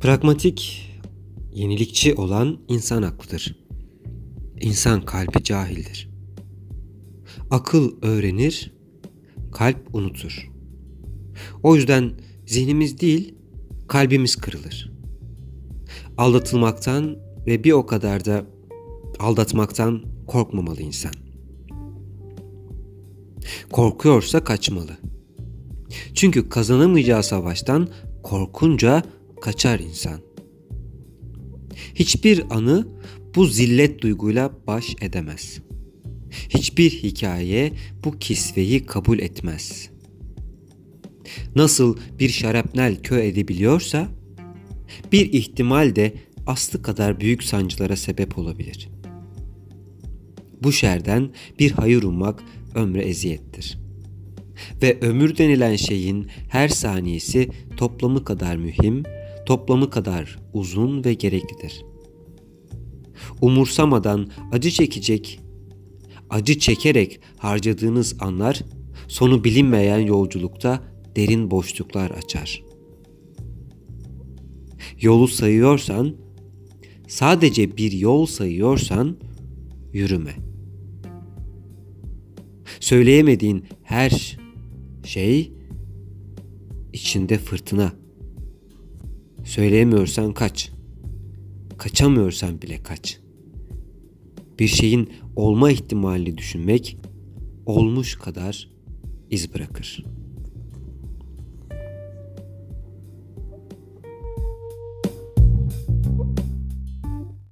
Pragmatik, yenilikçi olan insan aklıdır. İnsan kalbi cahildir. Akıl öğrenir, kalp unutur. O yüzden zihnimiz değil, kalbimiz kırılır. Aldatılmaktan ve bir o kadar da aldatmaktan korkmamalı insan. Korkuyorsa kaçmalı. Çünkü kazanamayacağı savaştan korkunca kaçar insan. Hiçbir anı bu zillet duyguyla baş edemez. Hiçbir hikaye bu kisveyi kabul etmez. Nasıl bir şarapnel kö edebiliyorsa, bir ihtimal de aslı kadar büyük sancılara sebep olabilir. Bu şerden bir hayır ummak ömre eziyettir. Ve ömür denilen şeyin her saniyesi toplamı kadar mühim, toplamı kadar uzun ve gereklidir. Umursamadan acı çekecek, acı çekerek harcadığınız anlar sonu bilinmeyen yolculukta derin boşluklar açar. Yolu sayıyorsan, sadece bir yol sayıyorsan yürüme. Söyleyemediğin her şey içinde fırtına. Söyleyemiyorsan kaç. Kaçamıyorsan bile kaç. Bir şeyin olma ihtimalini düşünmek olmuş kadar iz bırakır.''